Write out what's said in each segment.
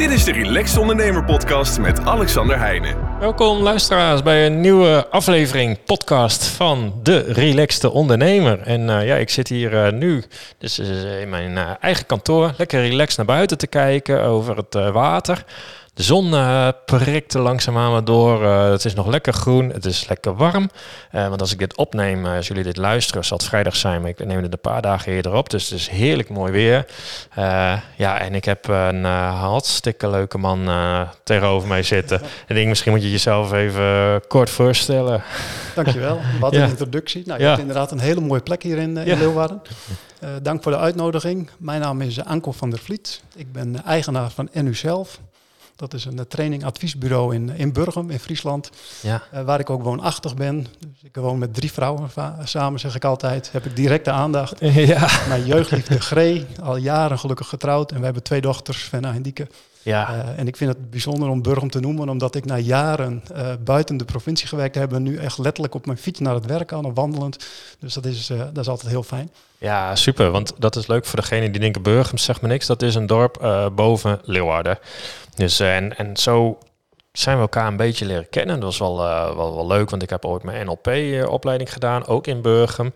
Dit is de Relaxed Ondernemer Podcast met Alexander Heijnen. Welkom luisteraars bij een nieuwe aflevering podcast van de Relaxed Ondernemer. En uh, ja, ik zit hier uh, nu dus uh, in mijn eigen kantoor, lekker relaxed naar buiten te kijken over het water. De zon uh, prikt er langzaamaan maar door. Uh, het is nog lekker groen. Het is lekker warm. Uh, want als ik dit opneem, als jullie dit luisteren, zal het vrijdag zijn. Maar ik neem het een paar dagen eerder op. Dus het is heerlijk mooi weer. ja, en ik heb een hartstikke leuke man tegenover mij zitten. En ik denk, misschien moet je jezelf even kort voorstellen. Dankjewel. Wat een introductie. Nou, je ja. hebt inderdaad een hele mooie plek hier in, in ja. Leeuwarden. dank voor de uitnodiging. Mijn naam is Anko van der Vliet. Ik ben eigenaar van NU Zelf. Dat is een eh, training-adviesbureau in, in Burgum, in Friesland. Ja. Uh, waar ik ook woonachtig ben. Dus ik woon met drie vrouwen samen, zeg ik altijd. Heb ik directe aandacht. Ja. Mijn jeugdliefde Gree, al jaren gelukkig getrouwd. En we hebben twee dochters, Venna en Dieke. Ja. Uh, en ik vind het bijzonder om Burgum te noemen, omdat ik na jaren uh, buiten de provincie gewerkt heb, nu echt letterlijk op mijn fiets naar het werk aan, of wandelend. Dus dat is, uh, dat is altijd heel fijn. Ja, super. Want dat is leuk voor degene die denken, Burgum zegt me niks. Dat is een dorp boven Leeuwarden. Dus, en, en zo zijn we elkaar een beetje leren kennen. Dat was wel, uh, wel, wel leuk, want ik heb ooit mijn NLP-opleiding gedaan, ook in Burgum.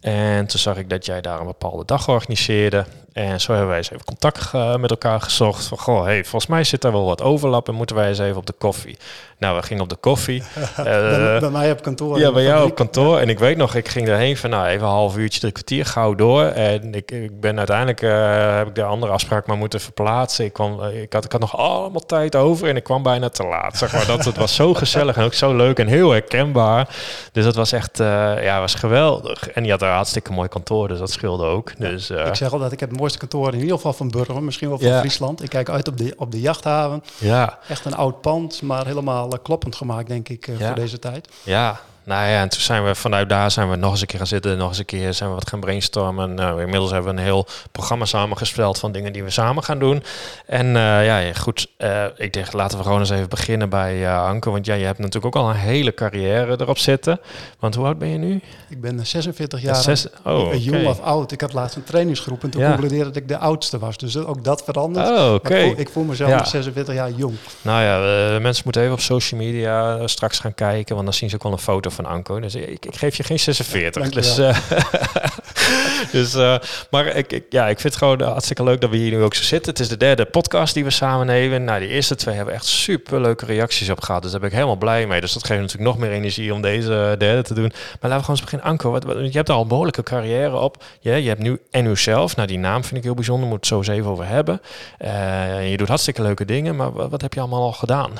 En toen zag ik dat jij daar een bepaalde dag organiseerde. En zo hebben wij eens even contact uh, met elkaar gezocht. Van, goh, hey, volgens mij zit daar wel wat overlap en moeten wij eens even op de koffie. Nou, we gingen op de koffie. uh, bij, bij, mij op kantoor. Ja, bij jou op kantoor. En ik weet nog, ik ging erheen van, nou, even een half uurtje, drie kwartier, gauw door. En ik, ik ben uiteindelijk, uh, heb ik de andere afspraak maar moeten verplaatsen. Ik, kwam, ik, had, ik had nog allemaal tijd over en ik kwam bijna te laat. Zeg maar, dat, het was zo gezellig en ook zo leuk en heel herkenbaar. Dus dat was echt, ja, was geweldig. En je had een hartstikke mooi kantoor, dus dat scheelde ook. Dus, ik zeg al dat ik heb het mooiste kantoor in ieder geval van Burger, misschien wel van ja. Friesland. Ik kijk uit op de, op de jachthaven. Ja. Echt een oud pand, maar helemaal uh, kloppend gemaakt, denk ik, uh, ja. voor deze tijd. Ja, nou ja, en toen zijn we vanuit daar zijn we nog eens een keer gaan zitten, nog eens een keer zijn we wat gaan brainstormen. Nou, inmiddels hebben we een heel programma samengesteld van dingen die we samen gaan doen. En uh, ja, goed, uh, ik denk laten we gewoon eens even beginnen bij uh, Anke, want ja, je hebt natuurlijk ook al een hele carrière erop zitten. Want hoe oud ben je nu? Ik ben 46 jaar. Zes, oh, okay. jong of oud. Ik had laatst een trainingsgroep en toen ja. concludeerde dat ik de oudste was. Dus ook dat verandert. Oh. Okay. Ik, voel, ik voel mezelf ja. 46 jaar jong. Nou ja, mensen moeten even op social media straks gaan kijken, want dan zien ze ook wel een foto van Anko. Dus ik, ik geef je geen 46. Dus, uh, dus uh, maar ik, ik, ja, ik vind het gewoon hartstikke leuk dat we hier nu ook zo zitten. Het is de derde podcast die we samen nemen. Nou, die eerste twee hebben echt super leuke reacties op gehad. Dus daar ben ik helemaal blij mee. Dus dat geeft natuurlijk nog meer energie om deze derde te doen. Maar laten we gewoon eens beginnen. Anko, wat, wat, je hebt al een behoorlijke carrière op. Je, je hebt nu en zelf. Nou, die naam vind ik heel bijzonder. Moet het zo eens even over hebben. Uh, je doet hartstikke leuke dingen. Maar wat, wat heb je allemaal al gedaan?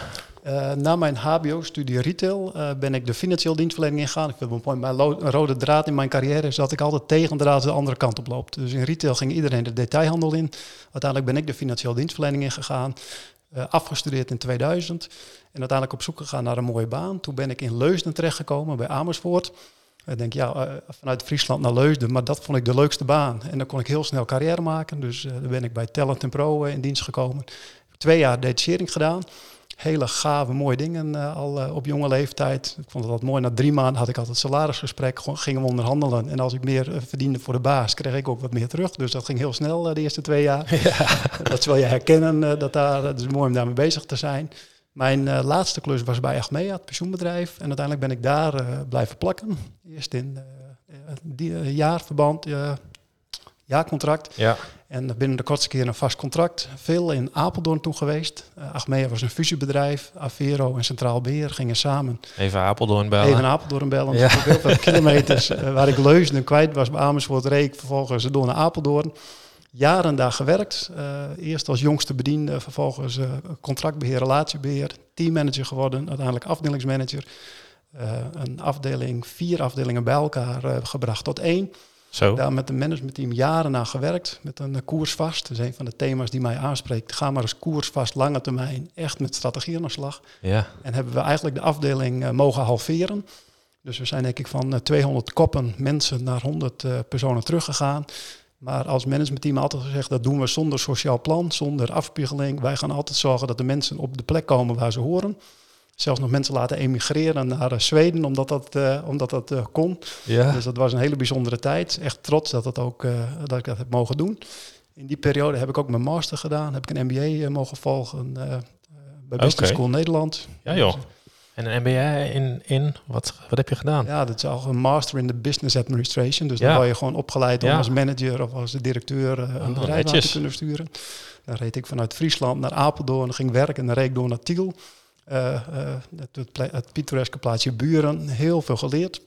Uh, na mijn HBO-studie retail uh, ben ik de financieel dienstverlening ingegaan. Ik vind mijn, mijn rode draad in mijn carrière is dat ik altijd tegendraad de andere kant op loop. Dus in retail ging iedereen de detailhandel in. Uiteindelijk ben ik de financieel dienstverlening ingegaan. Uh, afgestudeerd in 2000. En uiteindelijk op zoek gegaan naar een mooie baan. Toen ben ik in Leusden terechtgekomen bij Amersfoort. Ik denk, ja, vanuit Friesland naar Leusden, maar dat vond ik de leukste baan. En dan kon ik heel snel carrière maken. Dus dan ben ik bij Talent Pro in dienst gekomen. Twee jaar detachering gedaan hele gave, mooie dingen uh, al uh, op jonge leeftijd. Ik vond het wat mooi. Na drie maanden had ik altijd salarisgesprek, gingen we onderhandelen. En als ik meer uh, verdiende voor de baas, kreeg ik ook wat meer terug. Dus dat ging heel snel de eerste twee jaar. Ja. dat zul je herkennen, dat daar, het is mooi om daarmee bezig te zijn. Mijn laatste klus was bij Achmea, het pensioenbedrijf. En uiteindelijk ben ik daar blijven plakken. Eerst in die, jaarverband, jaarcontract. Ja. En binnen de kortste keer een vast contract. Veel in Apeldoorn toen geweest. Uh, Achmea was een fusiebedrijf. Avero en Centraal Beheer gingen samen. Even Apeldoorn bellen. Even Apeldoorn bellen. Ja. Heel veel kilometers uh, waar ik Leusden kwijt was bij Amersfoort Reek. Vervolgens door naar Apeldoorn. Jaren daar gewerkt. Uh, eerst als jongste bediende. Vervolgens contractbeheer, relatiebeheer. Teammanager geworden. Uiteindelijk afdelingsmanager. een afdeling, vier afdelingen bij elkaar gebracht tot één. Zo. Daar met een managementteam jaren aan gewerkt, met een koers vast. Dat is een van de thema's die mij aanspreekt. Ga maar eens koers vast, lange termijn, echt met strategie aan de slag. Ja. En hebben we eigenlijk de afdeling uh, mogen halveren. Dus we zijn denk ik van uh, 200 koppen mensen naar 100 uh, personen teruggegaan. Maar als managementteam altijd gezegd, dat doen we zonder sociaal plan, zonder afspiegeling. Wij gaan altijd zorgen dat de mensen op de plek komen waar ze horen zelfs nog mensen laten emigreren naar uh, Zweden, omdat dat, uh, omdat dat uh, kon. Ja. Dus dat was een hele bijzondere tijd. Echt trots dat, dat, ook, dat ik dat heb mogen doen. In die periode heb ik ook mijn master gedaan. Heb ik een MBA mogen volgen bij Business School Nederland. Ja joh. En een MBA in, in wat, wat heb je gedaan? Ja, dat is al een master in de business administration. Dus dan word je gewoon opgeleid om als manager of als directeur uh, een oh, bedrijf te kunnen sturen. Dan reed ik vanuit Friesland naar Apeldoorn, ging werken en dan reed ik door naar Tiel. Uh, uh, het, het, pittoreske plaatsje Buren, heel veel geleerd.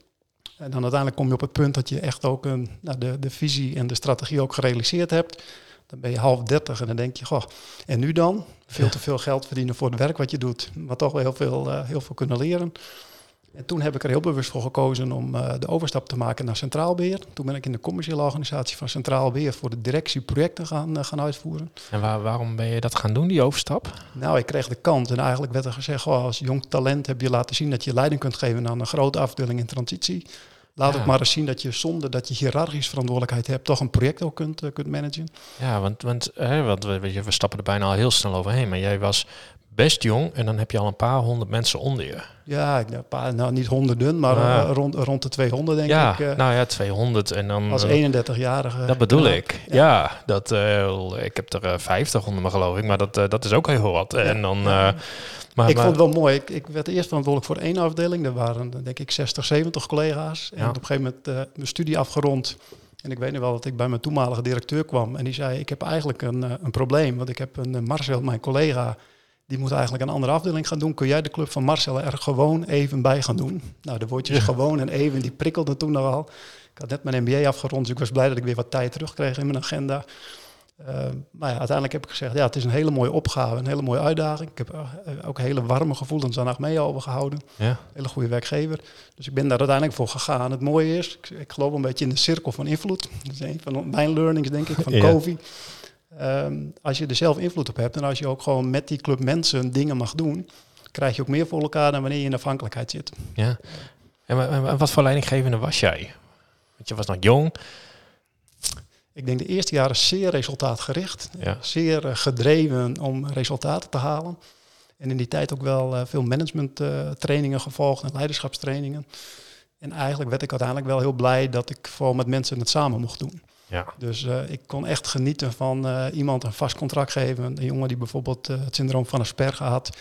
En dan uiteindelijk kom je op het punt dat je echt ook een, nou, de, de visie en de strategie ook gerealiseerd hebt. Dan ben je half dertig en dan denk je, goh, en nu dan? Veel te veel geld verdienen voor het werk wat je doet, maar toch wel heel veel, uh, heel veel kunnen leren. En toen heb ik er heel bewust voor gekozen om uh, de overstap te maken naar Centraal Beheer. Toen ben ik in de commerciële organisatie van Centraal Beheer voor de directie projecten gaan, uh, gaan uitvoeren. En waar, waarom ben je dat gaan doen, die overstap? Nou, ik kreeg de kans en eigenlijk werd er gezegd, goh, als jong talent heb je laten zien dat je leiding kunt geven aan een grote afdeling in transitie. Laat ja. maar eens zien dat je zonder dat je hiërarchisch verantwoordelijkheid hebt, toch een project ook kunt, uh, kunt managen. Ja, want, want, hè, want we, we stappen er bijna al heel snel overheen. Maar jij was best jong en dan heb je al een paar honderd mensen onder je. Ja, een paar, nou niet honderden, maar uh, rond, rond de 200 denk ja, ik. Uh, nou ja, 200 en dan... Als 31-jarige. Dat bedoel ik. Ja, ja dat, ik heb er 50 onder me geloof ik, maar dat, dat is ook heel wat. En dan... Maar, ik vond het wel mooi. Ik, ik werd eerst verantwoordelijk voor één afdeling. Er waren denk ik 60, 70 collega's. En op een gegeven moment mijn studie afgerond. En ik weet nog wel dat ik bij mijn toenmalige directeur kwam. En die zei, ik heb eigenlijk een, een probleem. Want ik heb een Marcel, mijn collega, die moet eigenlijk een andere afdeling gaan doen. Kun jij de club van Marcel er gewoon even bij gaan doen? Nou, de woordjes ja. gewoon en even, die prikkelden toen nogal. Ik had net mijn MBA afgerond, dus ik was blij dat ik weer wat tijd terugkreeg in mijn agenda. Uh, maar ja, uiteindelijk heb ik gezegd, ja, het is een hele mooie opgave, een hele mooie uitdaging. Ik heb uh, ook hele warme gevoelens aan Achmea overgehouden. Ja. Hele goede werkgever. Dus ik ben daar uiteindelijk voor gegaan. Het mooie is, ik, ik geloof een beetje in de cirkel van invloed. Dat is een van mijn learnings, denk ik, van ja. COVID. Um, als je er zelf invloed op hebt en als je ook gewoon met die club mensen dingen mag doen, krijg je ook meer voor elkaar dan wanneer je in afhankelijkheid zit. Ja. En wat voor leidinggevende was jij? Want je was nog jong. Ik denk de eerste jaren zeer resultaatgericht. Ja. Zeer uh, gedreven om resultaten te halen. En in die tijd ook wel uh, veel management uh, trainingen gevolgd en leiderschapstrainingen. En eigenlijk werd ik uiteindelijk wel heel blij dat ik vooral met mensen het samen mocht doen. Ja. Dus ik kon echt genieten van iemand een vast contract geven. Een jongen die bijvoorbeeld het syndroom van Asperger had.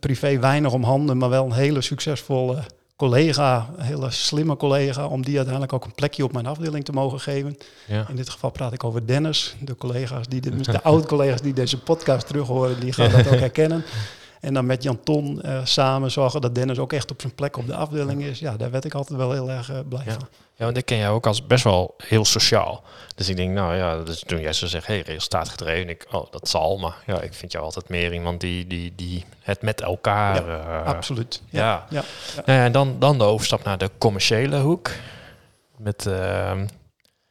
privé weinig om handen, maar wel een hele succesvolle collega, een hele slimme collega, om die uiteindelijk ook een plekje op mijn afdeling te mogen geven. Ja. In dit geval praat ik over Dennis. De collega's die de, de oud-collega's die deze podcast terug horen, die gaan dat ook herkennen. En dan met Jan Ton samen zorgen dat Dennis ook echt op zijn plek op de afdeling is. Ja, daar werd ik altijd wel heel erg blij ja. van. Ja, want ik ken jou ook als best wel heel sociaal. Dus ik denk, nou ja, dus toen jij zo zegt, hey, resultaat gedreven. Ik, oh, dat zal, maar ja, ik vind jou altijd meer iemand die, die, die het met elkaar... Ja, uh, absoluut. Ja. ja. ja. En dan, dan de overstap naar de commerciële hoek. Met... Ehm,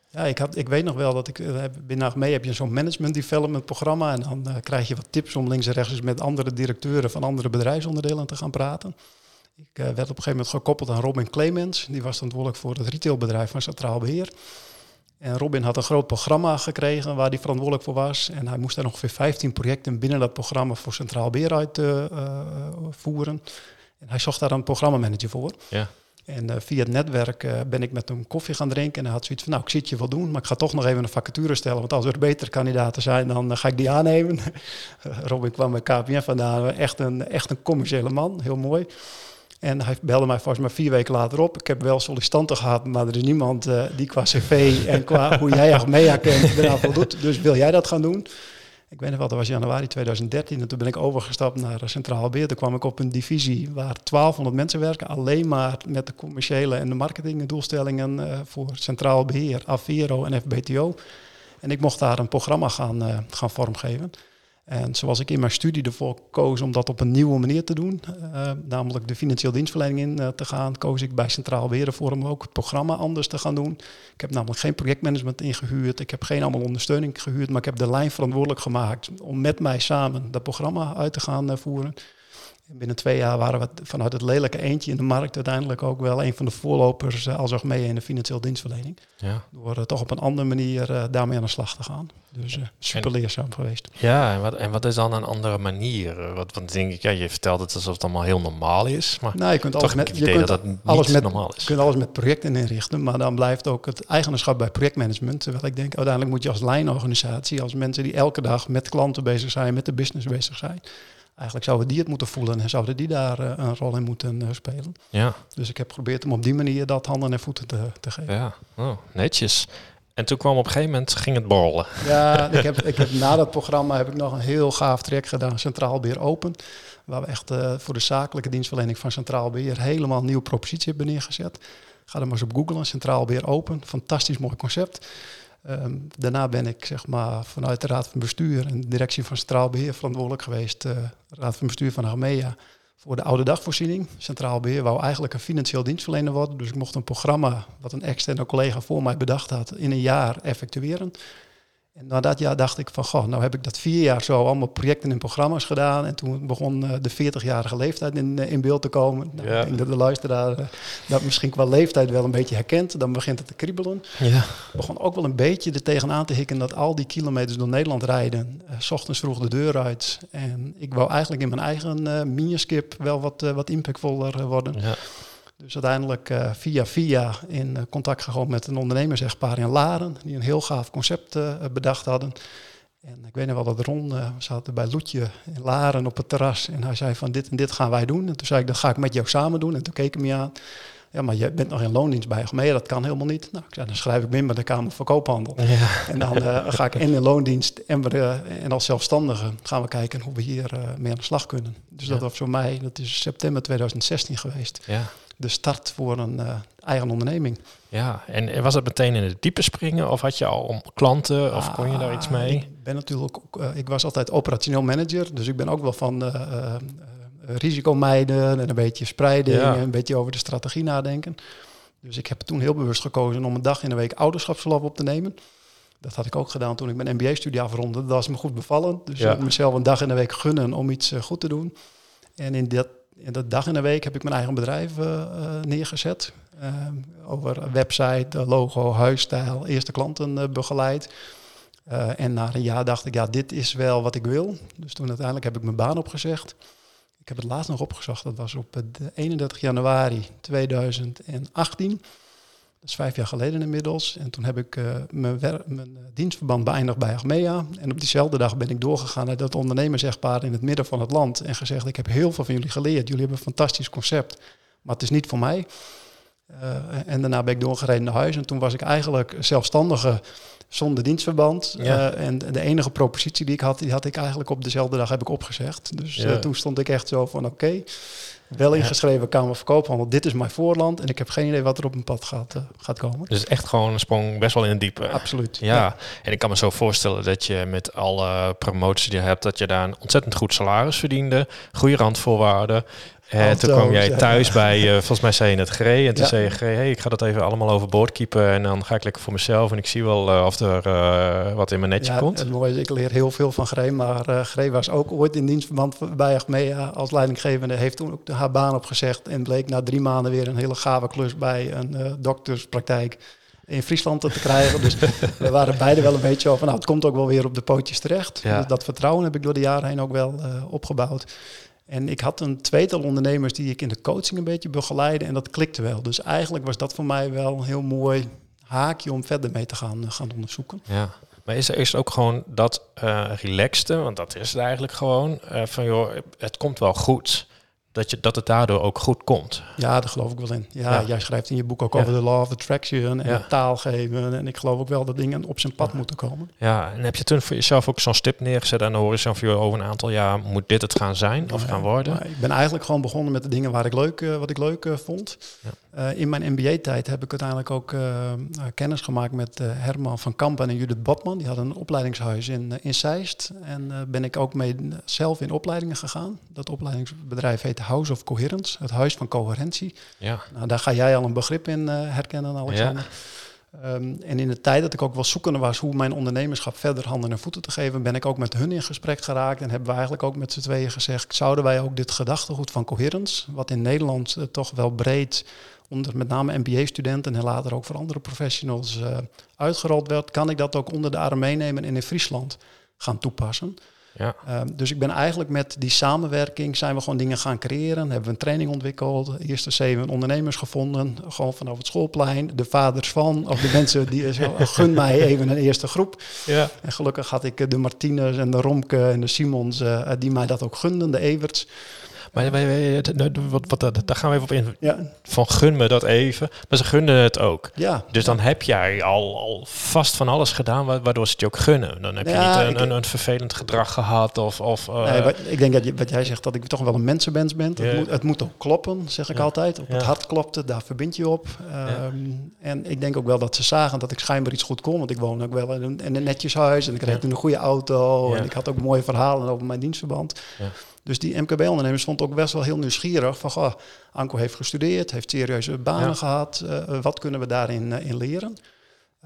ja, ik, had, ik weet nog wel dat ik uh, binnen mee heb je zo'n management development programma. En dan uh, krijg je wat tips om links en rechts met andere directeuren van andere bedrijfsonderdelen te gaan praten. Ik uh, werd op een gegeven moment gekoppeld aan Robin Clemens. Die was verantwoordelijk voor het retailbedrijf van Centraal Beheer. En Robin had een groot programma gekregen waar hij verantwoordelijk voor was. En hij moest daar ongeveer 15 projecten binnen dat programma voor Centraal Beheer uitvoeren. en hij zocht daar een programmamanager voor. Ja. En uh, via het netwerk uh, ben ik met hem koffie gaan drinken. En hij had zoiets van, nou, ik zie het je wel doen, maar ik ga toch nog even een vacature stellen. Want als er betere kandidaten zijn, dan uh, ga ik die aannemen. Robin kwam bij KPN vandaan, echt een, echt een commerciële man, heel mooi. En hij belde mij volgens mij vier weken later op. Ik heb wel sollicitanten gehad, maar er is niemand die qua cv en qua hoe jij Achmea kent eraan voldoet. Dus wil jij dat gaan doen? Ik weet nog wel, dat was januari 2013 en toen ben ik overgestapt naar Centraal Beheer. Toen kwam ik op een divisie waar 1200 mensen werken, alleen maar met de commerciële en de marketingdoelstellingen uh, voor Centraal Beheer, Avero en FBTO. En ik mocht daar een programma gaan, uh, gaan vormgeven. En zoals ik in mijn studie ervoor koos om dat op een nieuwe manier te doen, uh, namelijk de financiële dienstverlening in uh, te gaan, koos ik bij Centraal voor om ook het programma anders te gaan doen. Ik heb namelijk geen projectmanagement ingehuurd, ik heb geen allemaal ondersteuning gehuurd, maar ik heb de lijn verantwoordelijk gemaakt om met mij samen dat programma uit te gaan uh, voeren. En binnen twee jaar waren we vanuit het lelijke eentje in de markt uiteindelijk ook wel een van de voorlopers uh, als mee in de financieel dienstverlening. Ja. Door uh, toch op een andere manier uh, daarmee aan de slag te gaan. Dus super en, leerzaam geweest. Ja, en wat, en wat is dan een andere manier? Wat, want denk ik, ja, je vertelt het alsof het allemaal heel normaal is. Maar nou, je kunt alles met, je kunt dat alles met, normaal is. Je kunt alles met projecten inrichten, maar dan blijft ook het eigenaarschap bij projectmanagement. Terwijl ik denk, uiteindelijk moet je als lijnorganisatie, als mensen die elke dag met klanten bezig zijn, met de business bezig zijn Eigenlijk zouden die het moeten voelen en zouden die daar uh, een rol in moeten uh, spelen. Ja. Dus ik heb geprobeerd om op die manier dat handen en voeten te, te geven. Ja, oh, netjes. En toen kwam op een gegeven moment, ging het borrelen. Ja, ik heb, ik heb na dat programma heb ik nog een heel gaaf traject gedaan, Centraal Beheer Open. Waar we echt uh, voor de zakelijke dienstverlening van Centraal Beheer helemaal een nieuwe propositie hebben neergezet. Ga er maar eens op googlen, Centraal Beheer Open. Fantastisch mooi concept. Um, daarna ben ik zeg maar, vanuit de Raad van Bestuur en de directie van Centraal Beheer verantwoordelijk geweest. Uh, Raad van Bestuur van Armea voor de oude dagvoorziening. Centraal Beheer wou eigenlijk een financieel dienstverlener worden. Dus ik mocht een programma wat een externe collega voor mij bedacht had in een jaar effectueren. En na dat jaar dacht ik van, goh, nou heb ik dat vier jaar zo allemaal projecten en programma's gedaan. En toen begon uh, de 40-jarige leeftijd in, uh, in beeld te komen. Nou, ja. Ik denk dat de luisteraar uh, dat misschien qua leeftijd wel een beetje herkent. Dan begint het te kriebelen. Ja. begon ook wel een beetje er tegenaan te hikken dat al die kilometers door Nederland rijden. s ochtends vroeg de deur uit. En ik wou eigenlijk in mijn eigen miniskip wel wat, wat impactvoller worden. Ja. Dus uiteindelijk uh, via via in uh, contact gekomen met een ondernemersechtpaar in Laren, die een heel gaaf concept uh, bedacht hadden. En ik weet nog wel dat Ron, we zaten bij Loetje in Laren op het terras en hij zei van dit en dit gaan wij doen. En toen zei ik, dat ga ik met jou samen doen. En toen keek hij me aan. Ja, maar je bent nog in loondienst bij Nee, dat kan helemaal niet. Nou, ik zei, dan schrijf ik me in bij de Kamer van Koophandel. Ja. En dan ga ik in in loondienst en, we, en als zelfstandige gaan we kijken hoe we hier mee aan de slag kunnen. Dus Ja. dat was voor mij, dat is september 2016 geweest Ja. De start voor een eh, eigen onderneming. Ja, en was het meteen in het diepe springen of had je al om klanten of kon je daar iets Ah, mee? Ik ben natuurlijk ook, eh, ik was altijd operationeel manager, dus ik ben ook wel van eh, risico mijden en een beetje spreiding Ja. en een beetje over de strategie nadenken. Dus ik heb toen heel bewust gekozen om een dag in de week ouderschapsverlof op te nemen. Dat had ik ook gedaan toen ik mijn MBA-studie afronde. Dat was me goed bevallen. Dus Ja. ik mezelf een dag in de week gunnen om iets goed te doen. En in dat, dat dag in de week heb ik mijn eigen bedrijf eh, eh, neergezet. Ehm, over website, eh, logo, huisstijl, eerste klanten begeleid. En na een jaar dacht ik, ja, dit is wel wat ik wil. Dus toen uiteindelijk heb ik mijn baan opgezegd. Ik heb het laatst nog opgezocht. Dat was op het 31 januari 2018. Dat is vijf jaar geleden inmiddels. En toen heb ik eh, mijn, mijn eh, dienstverband beëindigd bij Achmea. En op diezelfde dag ben ik doorgegaan naar dat ondernemersechtpaar in het midden van het land. En gezegd, ik heb heel veel van jullie geleerd. Jullie hebben een fantastisch concept. Maar het is niet voor mij. Eh, en daarna ben ik doorgereden naar huis. En toen was ik eigenlijk zelfstandige zonder dienstverband. Ja. En de enige propositie die ik had, die had ik eigenlijk op dezelfde dag heb ik opgezegd. Dus Ja. toen stond ik echt zo van oké, wel ingeschreven Kamer van Koophandel. Dit is mijn voorland en ik heb geen idee wat er op mijn pad gaat, eh, gaat komen. Dus echt gewoon een sprong best wel in het diepe. Absoluut. Ja, en ik kan me zo voorstellen dat je met alle promoties die je hebt, dat je daar een ontzettend goed salaris verdiende, goede randvoorwaarden. En toen Auto's, kwam jij ja. thuis bij, eh, volgens mij zei je het Gree, en toen Ja. zei je hey, ik ga dat even allemaal overboord kiepen en dan ga ik lekker voor mezelf en ik zie wel eh, of er eh, wat in mijn netje Ja, komt. Het mooie is, ik leer heel veel van Gree, maar eh Gree was ook ooit in dienstverband bij Achmea als leidinggevende. Heeft toen ook haar baan opgezegd en bleek na drie maanden weer een hele gave klus bij een eh, dokterspraktijk in Friesland te krijgen. Dus we waren beide wel een beetje van, nou, het komt ook wel weer op de pootjes terecht. Dus dat vertrouwen heb ik door de jaren heen ook wel eh, opgebouwd. En ik had een tweetal ondernemers die ik in de coaching een beetje begeleide en dat klikte wel. Dus eigenlijk was dat voor mij wel een heel mooi haakje om verder mee te gaan, gaan onderzoeken. Ja. Maar is er is ook gewoon dat eh relaxte, want dat is het eigenlijk gewoon, eh, van joh, het komt wel goed. Dat, je, dat het daardoor ook goed komt. Ja, daar geloof ik wel in. Ja, Ja. jij schrijft in je boek ook Ja. over de law of attraction en Ja. het taal geven. En ik geloof ook wel dat dingen op zijn pad moeten komen. Ja, en heb je toen voor jezelf ook zo'n stip neergezet aan de horizon van over een aantal jaar moet dit het gaan zijn of Ja, gaan worden? maar ik ben eigenlijk gewoon begonnen met de dingen waar ik leuk, eh, wat ik leuk eh, vond. Eh, in mijn MBA-tijd heb ik uiteindelijk ook kennis gemaakt met Herman van Kampen en Judith Botman. Die hadden een opleidingshuis in, in Zeist. En ben ik ook mee zelf in opleidingen gegaan. Dat opleidingsbedrijf heet House of Coherence, het huis van coherentie. Ja, Nou, daar ga jij al een begrip in eh, herkennen, Alexander. Ehm, en in de tijd dat ik ook wel zoekende was hoe mijn ondernemerschap verder handen en voeten te geven, ben ik ook met hun in gesprek geraakt en hebben we eigenlijk ook met z'n tweeën gezegd, zouden wij ook dit gedachtegoed van coherence, wat in Nederland eh, toch wel breed onder met name MBA-studenten en later ook voor andere professionals uh, uitgerold werd, kan ik dat ook onder de arm meenemen en in Friesland gaan toepassen. Ja. Ehm, dus ik ben eigenlijk met die samenwerking zijn we gewoon dingen gaan creëren. Hebben we een training ontwikkeld. Eerste zeven ondernemers gevonden. Gewoon vanaf het schoolplein. De vaders van. Of de mensen die zo, gun mij even een eerste groep. Ja. En gelukkig had ik de Martinez en de Romke en de Simons uh, die mij dat ook gunden. De Everts. Maar wat, wat, daar gaan we even op in. Ja. Van gun me dat even. Maar ze gunnen het ook. Ja. Dus dan heb jij al, al vast van alles gedaan waardoor ze het je ook gunnen. Dan heb je niet een, een, een, vervelend gedrag gehad. Of, of, uh, nee, ik denk dat je, wat jij zegt, dat ik toch wel een mensenmens ben. Het, moet, het moet ook kloppen, zeg ik altijd. Op het hart klopte, daar verbind je op. Um, en ik denk ook wel dat ze zagen dat ik schijnbaar iets goed kon. Want ik woon ook wel in een, in een netjes huis. En ik reed een goede auto. En ik had ook mooie verhalen over mijn dienstverband. Dus die MKB-ondernemers vond ook best wel heel nieuwsgierig van, goh, Anko heeft gestudeerd, heeft serieuze banen gehad, uh, wat kunnen we daarin uh, in leren?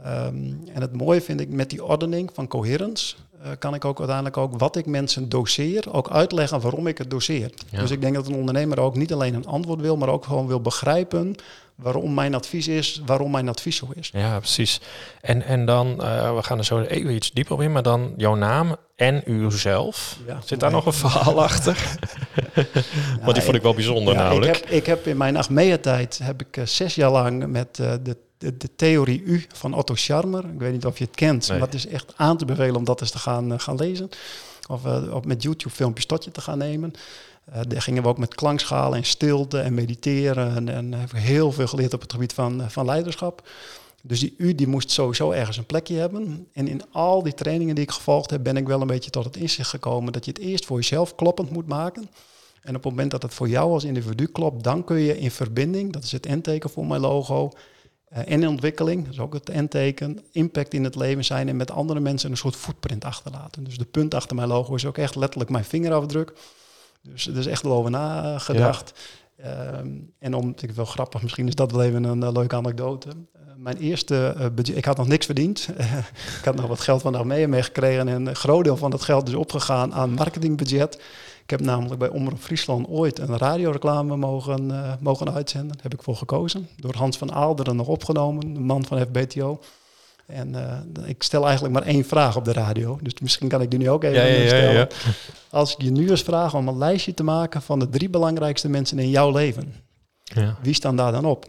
Um, en het mooie vind ik met die ordening van coherence, uh, kan ik ook uiteindelijk ook wat ik mensen doseer, ook uitleggen waarom ik het doseer. Dus ik denk dat een ondernemer ook niet alleen een antwoord wil, maar ook gewoon wil begrijpen waarom mijn advies is, waarom mijn advies zo is. Ja, precies. En, en dan, uh, we gaan er zo even iets dieper op in, maar dan jouw naam en uzelf. Ja, Zit daar nog een verhaal achter? Want die vond ik wel bijzonder ja, namelijk. Ik heb, ik heb in mijn Achmea-tijd heb ik uh, zes jaar lang met uh, de, de, de, theorie U van Otto Scharmer. Ik weet niet of je het kent, maar het is echt aan te bevelen om dat eens te gaan, gaan lezen. Of, of met YouTube filmpjes tot je te gaan nemen. Uh, daar gingen we ook met klankschalen en stilte en mediteren. En, en hebben heel veel geleerd op het gebied van, van leiderschap. Dus die U die moest sowieso ergens een plekje hebben. En in al die trainingen die ik gevolgd heb, ben ik wel een beetje tot het inzicht gekomen dat je het eerst voor jezelf kloppend moet maken. En op het moment dat het voor jou als individu klopt, dan kun je in verbinding, dat is het N-teken voor mijn logo, uh, en in ontwikkeling, dat is ook het N-teken, impact in het leven zijn en met andere mensen een soort footprint achterlaten. Dus de punt achter mijn logo is ook echt letterlijk mijn vingerafdruk. Dus er is echt wel over nagedacht. Ehm, en om, ik wel grappig, misschien is dat wel even een leuke anekdote. Uh, mijn eerste uh, budget, ik had nog niks verdiend. ik had nog wat geld van armee meegekregen en een groot deel van dat geld is opgegaan aan marketingbudget. Ik heb namelijk bij Omroep Friesland ooit een radioreclame mogen, mogen uitzenden. Daar heb ik voor gekozen. Door Hans van Aalderen nog opgenomen, de man van FBTO. En uh, ik stel eigenlijk maar één vraag op de radio. Dus misschien kan ik die nu ook even ja, ja, stellen. Ja, Als ik je nu eens vraag om een lijstje te maken van de drie belangrijkste mensen in jouw leven. Wie staan daar dan op?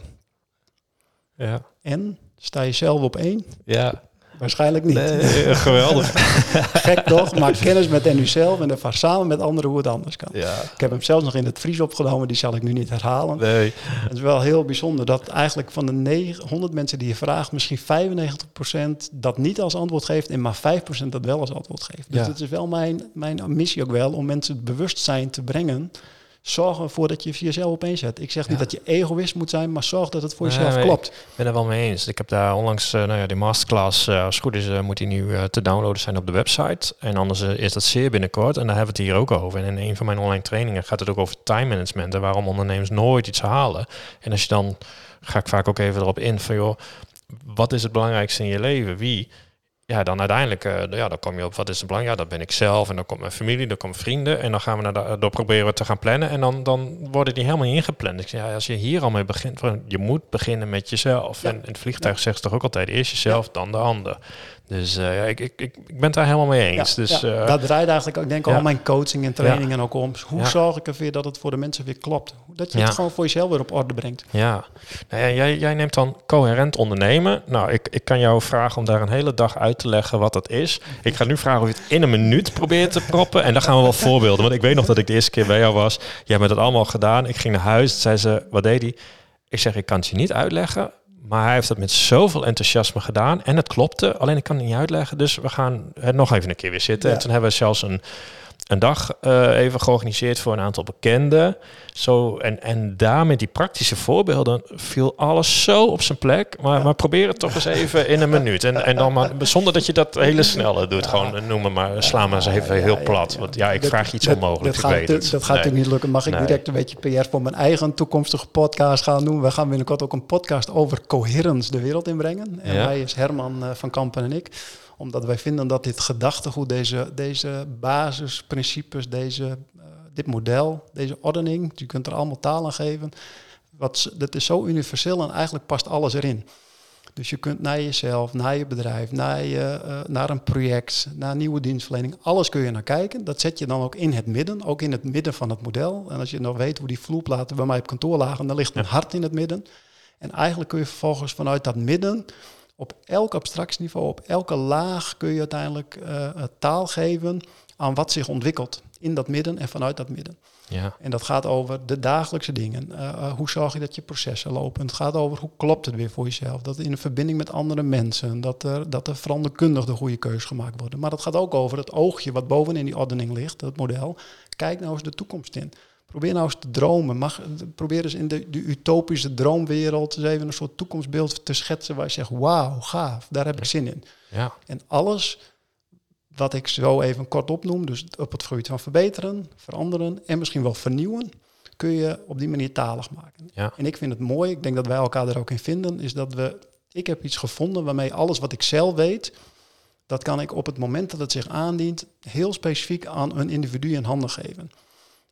Ja. En sta je zelf op één? Ja. Waarschijnlijk niet. Nee, geweldig. Gek toch? Maak kennis met NU zelf en ervaar samen met anderen hoe het anders kan. Ja. Ik heb hem zelfs nog in het Fries opgenomen, die zal ik nu niet herhalen. Nee. Het is wel heel bijzonder dat eigenlijk van de 900 mensen die je vraagt, misschien 95% dat niet als antwoord geeft en maar 5% dat wel als antwoord geeft. Dus ja. het is wel mijn, mijn missie ook wel om mensen het bewustzijn te brengen zorg ervoor dat je jezelf opeens zet. Ik zeg niet dat je egoïst moet zijn, maar zorg dat het voor jezelf klopt. Ik ben er wel mee eens. Ik heb daar onlangs, uh, nou ja, die masterclass, uh, als het goed is, uh, moet die nu te downloaden zijn op de website. En anders is dat zeer binnenkort. En daar hebben we het hier ook over. En in een van mijn online trainingen gaat het ook over time management en waarom ondernemers nooit iets halen. En als je dan, ga ik vaak ook even erop in van, joh, wat is het belangrijkste in je leven? Wie? Ja, dan uiteindelijk, uh, ja, dan kom je op wat is het belang? Ja, dat ben ik zelf en dan komt mijn familie, dan komen vrienden en dan gaan we naar de, door proberen te gaan plannen en dan, dan worden die helemaal ingepland. Ik zeg, ja, als je hier al mee begint, je moet beginnen met jezelf. En in het vliegtuig zegt toch ook altijd eerst jezelf, dan de ander. Dus ja, ik, ik, ik, ik ben daar helemaal mee eens. Dus. Uh, dat draait eigenlijk ook, denk ik, al mijn coaching en trainingen ook om. Hoe zorg ik ervoor dat het voor de mensen weer klopt? Dat je het gewoon voor jezelf weer op orde brengt. Ja, nou ja jij, jij neemt dan coherent ondernemen. Nou, ik, ik kan jou vragen om daar een hele dag uit te leggen wat dat is. Ik ga nu vragen of je het in een minuut probeert te proppen. En dan gaan we wel voorbeelden. Want ik weet nog dat ik de eerste keer bij jou was. Jij hebt het allemaal gedaan. Ik ging naar huis. Zei ze, wat deed hij? Ik zeg, ik kan het je niet uitleggen. Maar hij heeft dat met zoveel enthousiasme gedaan. En het klopte, alleen ik kan het niet uitleggen. Dus we gaan het nog even een keer weer zitten. En toen hebben we zelfs een, een dag uh, even georganiseerd voor een aantal bekenden. Zo, en, en daar met die praktische voorbeelden viel alles zo op zijn plek. Maar, maar probeer het toch eens even in een minuut. En, en dan maar, zonder dat je dat hele snelle doet. Gewoon noemen maar, sla maar eens even heel plat. Want ja, ik vraag iets onmogelijks. Dat, dat, gaat, dat gaat natuurlijk niet lukken. Mag ik direct een beetje PR voor mijn eigen toekomstige podcast gaan doen? We gaan binnenkort ook een podcast over coherence de wereld inbrengen. En wij is Herman uh, van Kampen en ik omdat wij vinden dat dit gedachtegoed, deze, deze basisprincipes, deze, uh, dit model, deze ordening, je kunt er allemaal taal aan geven. Wat, dat is zo universeel en eigenlijk past alles erin. Dus je kunt naar jezelf, naar je bedrijf, naar, je, uh, naar een project, naar nieuwe dienstverlening, alles kun je naar kijken. Dat zet je dan ook in het midden, ook in het midden van het model. En als je nog weet hoe die vloerplaten bij mij op kantoor lagen, dan ligt een hart in het midden. En eigenlijk kun je vervolgens vanuit dat midden op elk abstractieniveau, op elke laag kun je uiteindelijk uh, taal geven aan wat zich ontwikkelt in dat midden en vanuit dat midden. Ja. En dat gaat over de dagelijkse dingen. Uh, hoe zorg je dat je processen lopen? Het gaat over hoe klopt het weer voor jezelf? Dat in een verbinding met andere mensen, dat er, dat er veranderkundig de goede keuze gemaakt worden. Maar dat gaat ook over het oogje wat bovenin die ordening ligt, dat model. Kijk nou eens de toekomst in. Probeer nou eens te dromen. Mag, probeer eens in de, de utopische droomwereld eens even een soort toekomstbeeld te schetsen waar je zegt, wauw, gaaf, daar heb ik zin in. Ja. En alles wat ik zo even kort opnoem, dus op het gebied van verbeteren, veranderen en misschien wel vernieuwen, kun je op die manier talig maken. Ja. En ik vind het mooi, ik denk dat wij elkaar er ook in vinden, is dat we, ik heb iets gevonden waarmee alles wat ik zelf weet, dat kan ik op het moment dat het zich aandient, heel specifiek aan een individu in handen geven.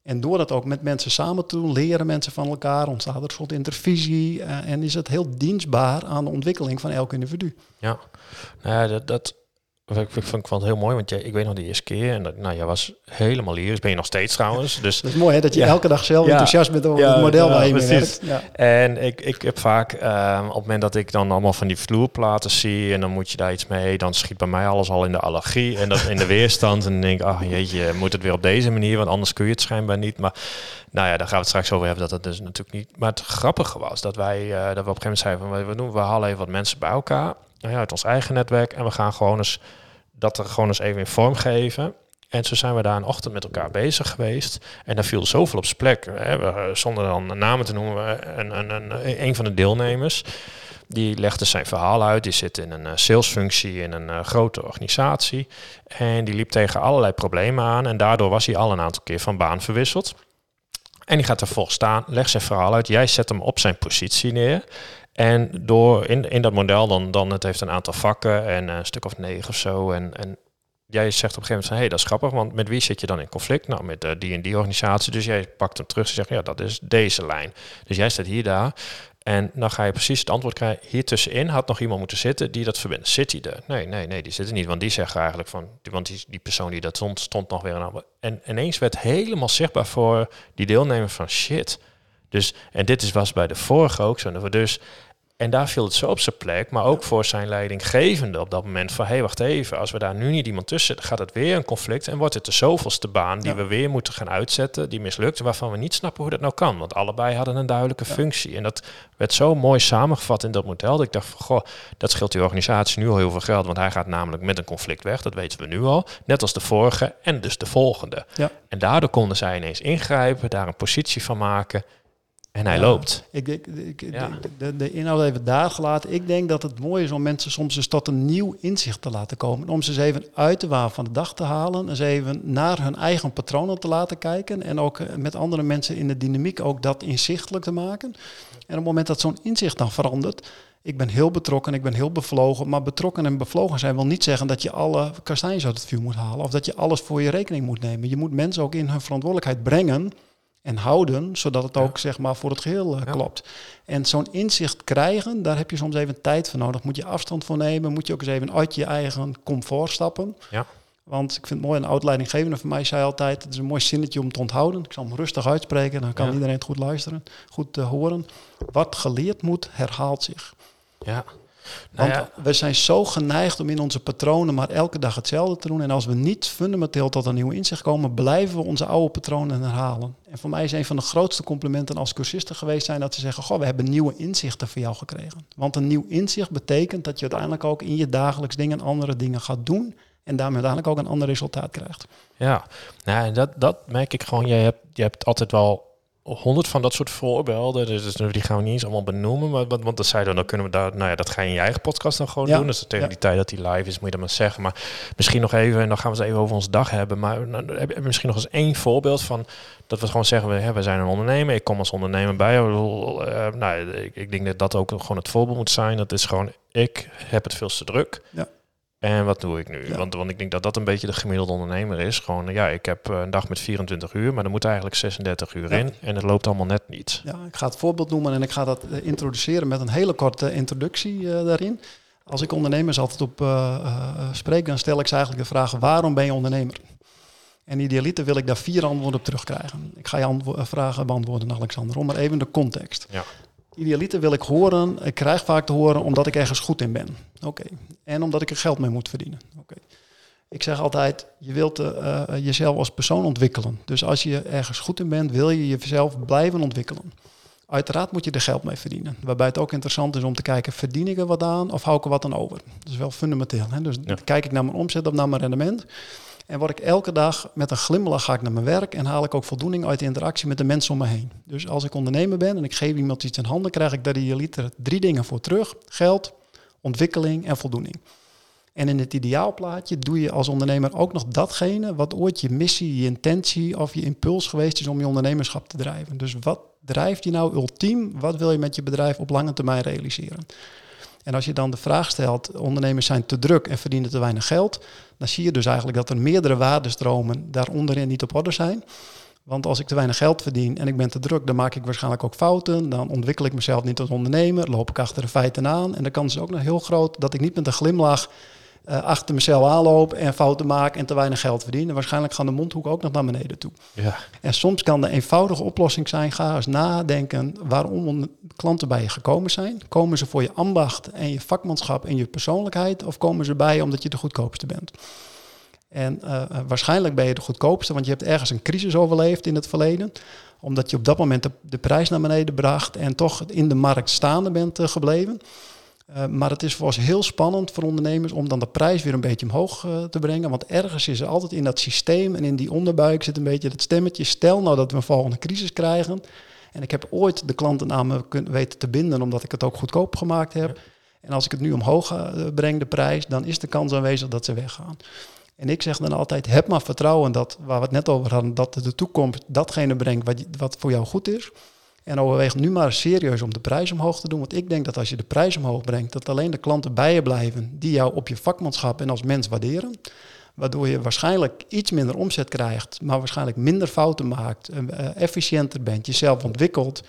En door dat ook met mensen samen te doen, leren mensen van elkaar, ontstaat er soort intervisie uh, en is het heel dienstbaar aan de ontwikkeling van elk individu. Ja, nou ja, dat, dat, ik, ik, vond, ik het heel mooi, want jij, ik weet nog de eerste keer, en dat, nou, jij was helemaal lyrisch, ben je nog steeds trouwens. Dus, dat is mooi hè, dat je elke dag zelf enthousiast bent over het model waar je mee werkt. En ik, ik heb vaak, uh, op het moment dat ik dan allemaal van die vloerplaten zie, en dan moet je daar iets mee, dan schiet bij mij alles al in de allergie en dat in de weerstand. En dan denk ik, ach jeetje, moet het weer op deze manier, want anders kun je het schijnbaar niet. Maar nou ja, daar gaan we het straks over hebben, dat het dus natuurlijk niet. Maar het grappige was dat wij, uh, dat we op een gegeven moment zeiden, van, we, doen, we halen even wat mensen bij elkaar nou ja, uit ons eigen netwerk. En we gaan gewoon eens dat er gewoon eens even in vorm geven. En zo zijn we daar een ochtend met elkaar bezig geweest. En daar viel zoveel op zijn plek. Hè. We, zonder dan namen te noemen, een, een, een, een van de deelnemers. Die legde zijn verhaal uit. Die zit in een uh, salesfunctie in een grote organisatie. En die liep tegen allerlei problemen aan. En daardoor was hij al een aantal keer van baan verwisseld. En die gaat ervoor staan, legt zijn verhaal uit. Jij zet hem op zijn positie neer. En door in, in dat model, dan, dan het heeft een aantal vakken en een stuk of negen of zo. En, en jij zegt op een gegeven moment, hé, hey, dat is grappig, want met wie zit je dan in conflict? Nou, met die en die organisatie. Dus jij pakt hem terug en zegt, ja, dat is deze lijn. Dus jij staat hier daar. En dan ga je precies het antwoord krijgen. Hier tussenin had nog iemand moeten zitten die dat verbindt. Zit hij er? Nee, nee, nee, die zit er niet. Want die zegt eigenlijk van, want die, die persoon die dat stond, stond nog weer aan. En ineens werd helemaal zichtbaar voor die deelnemer van shit. Dus, en dit is, was bij de vorige ook zo. Dus en daar viel het zo op zijn plek, maar ook voor zijn leidinggevende op dat moment van, hé, hey, wacht even, als we daar nu niet iemand tussen gaat het weer een conflict en wordt het de zoveelste baan die we weer moeten gaan uitzetten, die mislukt, waarvan we niet snappen hoe dat nou kan, want allebei hadden een duidelijke functie. En dat werd zo mooi samengevat in dat model, dat ik dacht van, goh, dat scheelt die organisatie nu al heel veel geld, want hij gaat namelijk met een conflict weg, dat weten we nu al, net als de vorige en dus de volgende. Ja. En daardoor konden zij ineens ingrijpen, daar een positie van maken en hij loopt. Ik, ik, ik de, de, inhoud even daar gelaten. Ik denk dat het mooi is om mensen soms eens tot een nieuw inzicht te laten komen. Om ze eens even uit de waan van de dag te halen. Eens even naar hun eigen patronen te laten kijken. En ook eh, met andere mensen in de dynamiek ook dat inzichtelijk te maken. En op het moment dat zo'n inzicht dan verandert. Ik ben heel betrokken, ik ben heel bevlogen. Maar betrokken en bevlogen zijn wil niet zeggen dat je alle kastanjes uit het vuur moet halen. Of dat je alles voor je rekening moet nemen. Je moet mensen ook in hun verantwoordelijkheid brengen en houden, zodat het ook zeg maar voor het geheel uh, klopt. En zo'n inzicht krijgen, daar heb je soms even tijd voor nodig. Moet je afstand voor nemen, moet je ook eens even uit je eigen comfort stappen. Ja. Want ik vind het mooi, een oud-leidinggevende van mij zei altijd, het is een mooi zinnetje om te onthouden. Ik zal hem rustig uitspreken, dan kan iedereen het goed luisteren, goed uh, horen. Wat geleerd moet, herhaalt zich. Ja. Want nou ja. we zijn zo geneigd om in onze patronen maar elke dag hetzelfde te doen. En als we niet fundamenteel tot een nieuw inzicht komen, blijven we onze oude patronen herhalen. En voor mij is een van de grootste complimenten als cursisten geweest zijn dat ze zeggen, goh, we hebben nieuwe inzichten voor jou gekregen. Want een nieuw inzicht betekent dat je uiteindelijk ook in je dagelijks dingen andere dingen gaat doen En daarmee uiteindelijk ook een ander resultaat krijgt. Ja, nou, dat, dat merk ik gewoon. Je hebt, je hebt altijd wel honderd van dat soort voorbeelden. Dus die gaan we niet eens allemaal benoemen. Maar, want, want dat we, dan kunnen we daar, nou ja, dat ga je in je eigen podcast dan gewoon Ja. doen. Dus tegen Ja. die tijd dat die live is, moet je dat maar zeggen. Maar misschien nog even, en dan gaan we het even over onze dag hebben. Maar nou, heb je misschien nog eens één voorbeeld van dat we gewoon zeggen, we, hè, we zijn een ondernemer. Ik kom als ondernemer bij. eh, nou, ik, ik denk dat dat ook gewoon het voorbeeld moet zijn. Dat is gewoon, ik heb het veel te druk. Ja. En wat doe ik nu? Ja. Want, want ik denk dat dat een beetje de gemiddelde ondernemer is. Gewoon, ja, ik heb eh, een dag met 24 uur, maar er moet eigenlijk 36 uur Ja. in. En het loopt allemaal net niet. Ja, ik ga het voorbeeld noemen en ik ga dat eh, introduceren met een hele korte introductie eh, daarin. Als ik ondernemers altijd op spreek, dan stel ik ze eigenlijk de vraag: waarom ben je ondernemer? En idealiter wil ik daar vier antwoorden op terugkrijgen. Ik ga je vragen beantwoorden, Alexander, om maar even de context. Ja. Idealiter wil ik horen, ik krijg vaak te horen omdat ik ergens goed in ben. Oké. En omdat ik er geld mee moet verdienen. Oké. Ik zeg altijd, je wilt eh, eh, jezelf als persoon ontwikkelen. Dus als je ergens goed in bent, wil je jezelf blijven ontwikkelen. Uiteraard moet je er geld mee verdienen. Waarbij het ook interessant is om te kijken, verdien ik er wat aan of hou ik er wat aan over? Dat is wel fundamenteel. Hè? Dus Ja. kijk ik naar mijn omzet of naar mijn rendement. En word ik elke dag met een glimlach ga ik naar mijn werk en haal ik ook voldoening uit de interactie met de mensen om me heen. Dus als ik ondernemer ben en ik geef iemand iets in handen, krijg ik daar idealiter drie dingen voor terug. Geld, ontwikkeling en voldoening. En in het ideaalplaatje doe je als ondernemer ook nog datgene wat ooit je missie, je intentie of je impuls geweest is om je ondernemerschap te drijven. Dus wat drijft je nou ultiem? Wat wil je met je bedrijf op lange termijn realiseren? En als je dan de vraag stelt, ondernemers zijn te druk en verdienen te weinig geld, dan zie je dus eigenlijk dat er meerdere waardestromen daaronderin niet op orde zijn. Want als ik te weinig geld verdien en ik ben te druk, dan maak ik waarschijnlijk ook fouten. Dan ontwikkel ik mezelf niet als ondernemer, loop ik achter de feiten aan. En de kans is ook nog heel groot dat ik niet met een glimlach eh, achter mezelf aanloop en fouten maak en te weinig geld verdien. En waarschijnlijk gaan de mondhoeken ook nog naar beneden toe. Ja. En soms kan de eenvoudige oplossing zijn, ga eens nadenken waarom klanten bij je gekomen zijn. Komen ze voor je ambacht en je vakmanschap en je persoonlijkheid of komen ze bij je omdat je de goedkoopste bent? En eh, eh, waarschijnlijk ben je de goedkoopste, want je hebt ergens een crisis overleefd in het verleden. Omdat je op dat moment de, de prijs naar beneden bracht en toch in de markt staande bent gebleven. Eh, maar het is voor ons heel spannend voor ondernemers om dan de prijs weer een beetje omhoog eh, te brengen. Want ergens is er altijd in dat systeem en in die onderbuik zit een beetje dat stemmetje. Stel nou dat we een volgende crisis krijgen. En ik heb ooit de klanten aan me kun- weten te binden omdat ik het ook goedkoop gemaakt heb. En als ik het nu omhoog eh, breng, de prijs, dan is de kans aanwezig dat ze weggaan. En ik zeg dan altijd, heb maar vertrouwen dat, waar we het net over hadden, dat de toekomst datgene brengt wat, wat voor jou goed is. En overweeg nu maar serieus om de prijs omhoog te doen. Want ik denk dat als je de prijs omhoog brengt, dat alleen de klanten bij je blijven die jou op je vakmanschap en als mens waarderen. Waardoor je waarschijnlijk iets minder omzet krijgt, maar waarschijnlijk minder fouten maakt, eh, eh, efficiënter bent, jezelf ontwikkelt.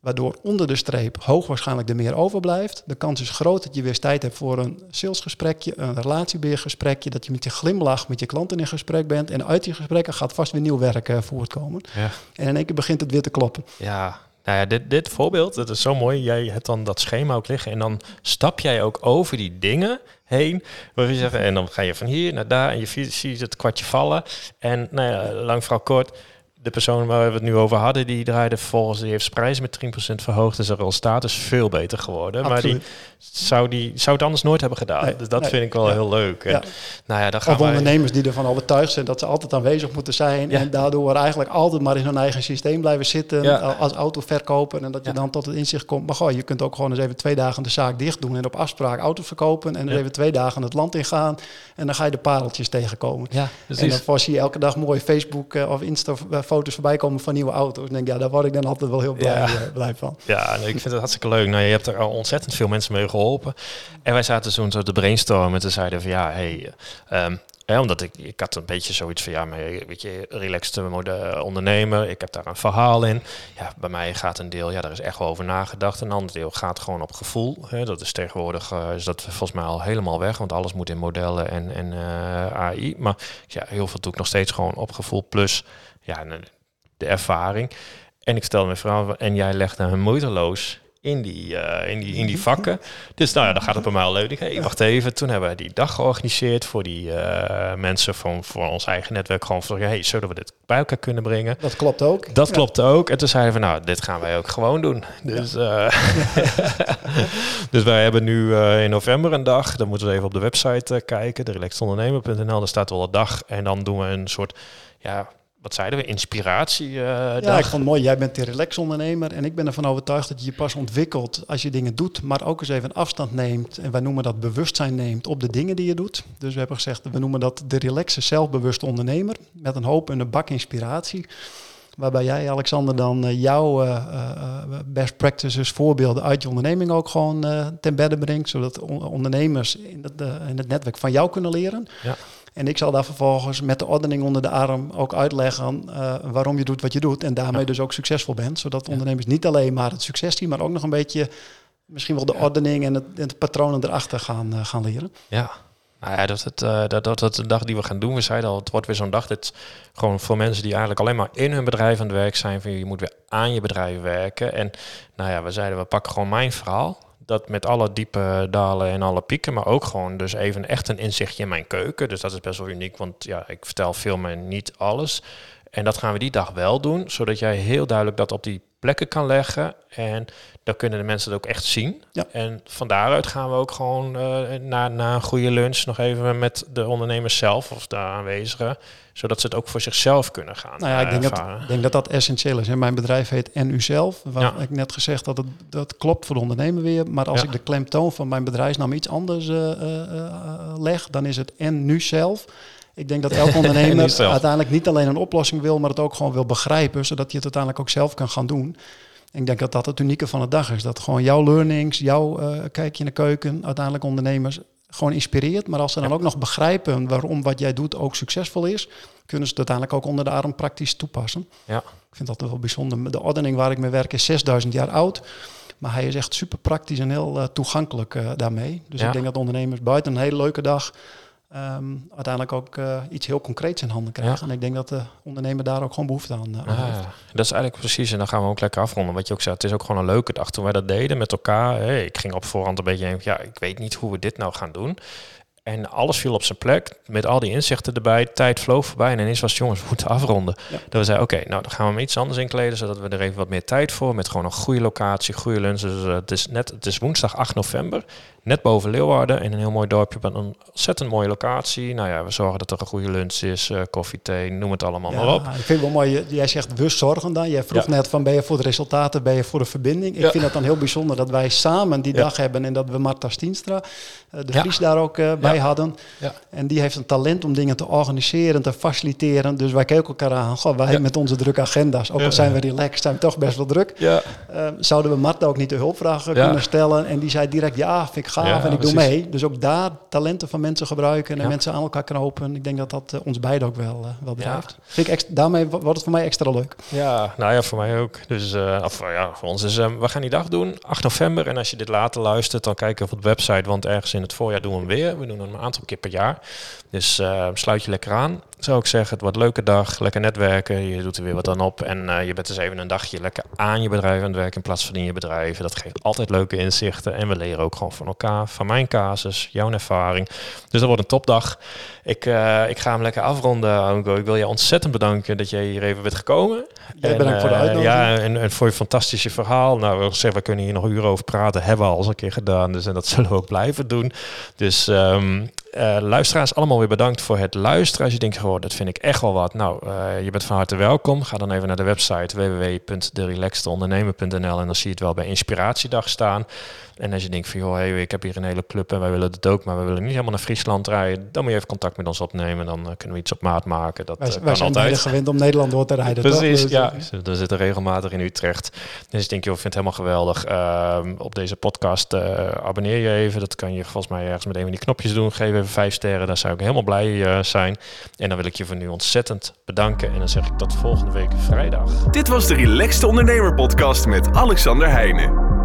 Waardoor onder de streep hoogwaarschijnlijk er meer overblijft. De kans is groot dat je weer tijd hebt voor een salesgesprekje, een relatiebeheergesprekje. Dat je met je glimlach met je klanten in gesprek bent. En uit die gesprekken gaat vast weer nieuw werk eh, voortkomen. Ja. En in één keer begint het weer te kloppen. Ja, nou ja, dit, dit voorbeeld, dat is zo mooi. Jij hebt dan dat schema ook liggen en dan stap jij ook over die dingen heen. Waar je zegt, en dan ga je van hier naar daar en je zie- ziet het kwartje vallen. En nou ja, lang verhaal kort, de persoon waar we het nu over hadden, die draaide volgens, die heeft zijn prijs met 10% verhoogd. Dus zijn resultaat veel beter geworden. Maar die Absoluut. Zou, die zou het anders nooit hebben gedaan. Nee, dus dat nee, vind ik wel ja. heel leuk. En, Ja. Nou ja, dan gaan Of wij... ondernemers die ervan overtuigd zijn dat ze altijd aanwezig moeten zijn. Ja. En daardoor eigenlijk altijd maar in hun eigen systeem blijven zitten. Als autoverkoper. En dat je dan tot het inzicht komt. Maar goh, je kunt ook gewoon eens even twee dagen de zaak dicht doen. En op afspraak auto's verkopen. En dan even twee dagen het land ingaan. En dan ga je de pareltjes tegenkomen. Ja, En dan zie je elke dag mooie Facebook eh, of Insta eh, foto's voorbij komen van nieuwe auto's. En denk ja, daar word ik dan altijd wel heel blij, eh, blij van. Ja, ik vind het hartstikke leuk. Nou, je hebt er al ontzettend veel mensen mee En wij zaten toen zo te brainstormen. En toen zeiden van ja, hey, hè, omdat ik, ik had een beetje zoiets van ja, maar weet je, relaxed mode ondernemer. Ik heb daar een verhaal in. Ja, bij mij gaat een deel, ja, daar is echt over nagedacht. Een ander deel gaat gewoon op gevoel. Hè. Dat is tegenwoordig, eh, is dat volgens mij al helemaal weg. Want alles moet in modellen en, en eh, AI. Maar ja, heel veel doe ik nog steeds gewoon op gevoel. Plus ja, de ervaring. En ik stelde me vragen, en jij legde hem moeiteloos in die, eh, in die, in die vakken. Dus nou ja, dan gaat het bij mij al leuk. Hey, wacht even. Toen hebben we die dag georganiseerd voor die uh, mensen van voor ons eigen netwerk. Gewoon van, hey, zullen we dit bij elkaar kunnen brengen? Dat klopt ook. Dat klopt ook. En toen zeiden we, nou, dit gaan wij ook gewoon doen. Dus, ja. dus wij hebben nu in november een dag. Dan moeten we even op de website kijken, de relaxedondernemer.nl. Daar staat wel een dag. En dan doen we een soort, ja, wat zeiden we, inspiratie. Uh, ja, dag. ik vond het mooi. Jij bent de relax-ondernemer en ik ben ervan overtuigd dat je je pas ontwikkelt als je dingen doet, maar ook eens even afstand neemt. En wij noemen dat bewustzijn neemt op de dingen die je doet. Dus we hebben gezegd, we noemen dat de relaxe, zelfbewuste ondernemer met een hoop en een bak inspiratie. Waarbij jij, Alexander, dan uh, jouw uh, best practices, voorbeelden uit je onderneming ook gewoon ten bedde brengt. Zodat ondernemers in het, in het netwerk van jou kunnen leren. Ja. En ik zal daar vervolgens met de ordening onder de arm ook uitleggen uh, waarom je doet wat je doet. En daarmee dus ook succesvol bent. Zodat ondernemers niet alleen maar het succes zien, maar ook nog een beetje misschien wel de ordening en het, het patronen erachter gaan, uh, gaan leren. Ja. Nou ja, dat, het, uh, dat, dat, dat de dag die we gaan doen. We zeiden al, het wordt weer zo'n dag. Dit gewoon voor mensen die eigenlijk alleen maar in hun bedrijf aan het werk zijn. Van, je moet weer aan je bedrijf werken. En nou ja, we zeiden, we pakken gewoon mijn verhaal dat met alle diepe dalen en alle pieken, maar ook gewoon dus even echt een inzichtje in mijn keuken. Dus dat is best wel uniek, want ja, ik vertel veel, maar niet alles. En dat gaan we die dag wel doen, zodat jij heel duidelijk dat op die plekken kan leggen. En dan kunnen de mensen het ook echt zien. Ja. En van daaruit gaan we ook gewoon uh, na, na een goede lunch nog even met de ondernemers zelf of de aanwezigen, zodat ze het ook voor zichzelf kunnen gaan. Nou ja, ik denk, dat, ik denk dat dat essentieel is. En mijn bedrijf heet En U Zelf. Waar ja. ik net gezegd dat het dat klopt voor de ondernemer weer. Maar als ik de klemtoon van mijn bedrijfsnaam iets anders uh, uh, leg, dan is het En Nu Zelf. Ik denk dat elk ondernemer uiteindelijk niet alleen een oplossing wil, maar het ook gewoon wil begrijpen, zodat je het uiteindelijk ook zelf kan gaan doen. Ik denk dat dat het unieke van de dag is. Dat gewoon jouw learnings, jouw uh, kijkje in de keuken, uiteindelijk ondernemers gewoon inspireert. Maar als ze dan ook nog begrijpen waarom wat jij doet ook succesvol is, kunnen ze het uiteindelijk ook onder de arm praktisch toepassen. Ja. Ik vind dat wel bijzonder. De ordening waar ik mee werk is 6000 jaar oud. Maar hij is echt super praktisch en heel uh, toegankelijk uh, daarmee. Dus ik denk dat ondernemers buiten een hele leuke dag um, uiteindelijk ook uh, iets heel concreets in handen krijgen. En ik denk dat de ondernemer daar ook gewoon behoefte aan, uh, ah, heeft. Dat is eigenlijk precies, en dan gaan we ook lekker afronden. Wat je ook zei, het is ook gewoon een leuke dag. Toen wij dat deden met elkaar, hey, ik ging op voorhand een beetje, ja, ik weet niet hoe we dit nou gaan doen. En alles viel op zijn plek, met al die inzichten erbij. Tijd vloog voorbij en ineens was jongens, we moeten afronden. Dat we zeiden, oké, nou dan gaan we hem iets anders inkleden, zodat we er even wat meer tijd voor, met gewoon een goede locatie, goede lunch. Dus uh, het, is net, het is woensdag 8 november net boven Leeuwarden in een heel mooi dorpje met een ontzettend mooie locatie. Nou ja, we zorgen dat er een goede lunch is, uh, koffie, thee, noem het allemaal maar op. Ik vind het wel mooi, jij zegt we zorgen dan. Jij vroeg net van ben je voor de resultaten, ben je voor de verbinding. Ik vind het dan heel bijzonder dat wij samen die dag hebben en dat we Marta Stienstra, uh, de Vries daar ook uh, hadden. En die heeft een talent om dingen te organiseren, te faciliteren. Dus wij kijken elkaar aan, goh, wij met onze drukke agenda's, ook al zijn we relaxed, zijn we toch best wel druk. zouden we Marta ook niet de hulpvragen kunnen stellen? En die zei direct ja, vind ik gaaf en ik doe mee. Dus ook daar talenten van mensen gebruiken en mensen aan elkaar knopen. Ik denk dat dat uh, ons beiden ook wel, uh, wel drijft. Vind ik extra, daarmee wordt het voor mij extra leuk. Ja, nou ja, voor mij ook. Dus uh, of, ja, voor ons is, we gaan die dag doen, 8 november. En als je dit later luistert, dan kijk even op de website, want ergens in het voorjaar doen we hem weer. We doen een aantal keer per jaar. Dus sluit je lekker aan zou ik zeggen. Het wordt een leuke dag, lekker netwerken, je doet er weer wat aan op. En uh, je bent dus even een dagje lekker aan je bedrijf aan het werken in plaats van in je bedrijf. Dat geeft altijd leuke inzichten. En we leren ook gewoon van elkaar, van mijn casus, jouw ervaring. Dus dat wordt een topdag. Ik, uh, ik ga hem lekker afronden, Anko. Ik wil je ontzettend bedanken dat jij hier even bent gekomen. Jij bedankt voor de uh, uitnodiging. Ja, en, en, voor je fantastische verhaal. Nou, we zeggen, we kunnen hier nog uren over praten. Hebben we al eens een keer gedaan. Dus en dat zullen we ook blijven doen. Dus um, uh, luisteraars, allemaal weer bedankt voor het luisteren. Als je denkt, oh, dat vind ik echt wel wat. Nou, uh, je bent van harte welkom. Ga dan even naar de website www.derelaxedondernemer.nl en dan zie je het wel bij Inspiratiedag staan. En als je denkt van, joh, hey, ik heb hier een hele club en wij willen het ook, maar we willen niet helemaal naar Friesland rijden, dan moet je even contact met ons opnemen. Dan uh, kunnen we iets op maat maken. Dat wij, uh, wij kan zijn altijd. gewend om Nederland door te rijden. Precies, toch? ja. We zitten regelmatig in Utrecht. Dus ik denk, joh, ik vind het helemaal geweldig. Uh, op deze podcast eh, abonneer je even. Dat kan je volgens mij ergens met een van die knopjes doen. Geef even vijf sterren, daar zou ik helemaal blij uh, zijn. En dan wil ik je voor nu ontzettend bedanken. En dan zeg ik tot volgende week vrijdag. Dit was de Relaxed Ondernemer podcast met Alexander Heijnen.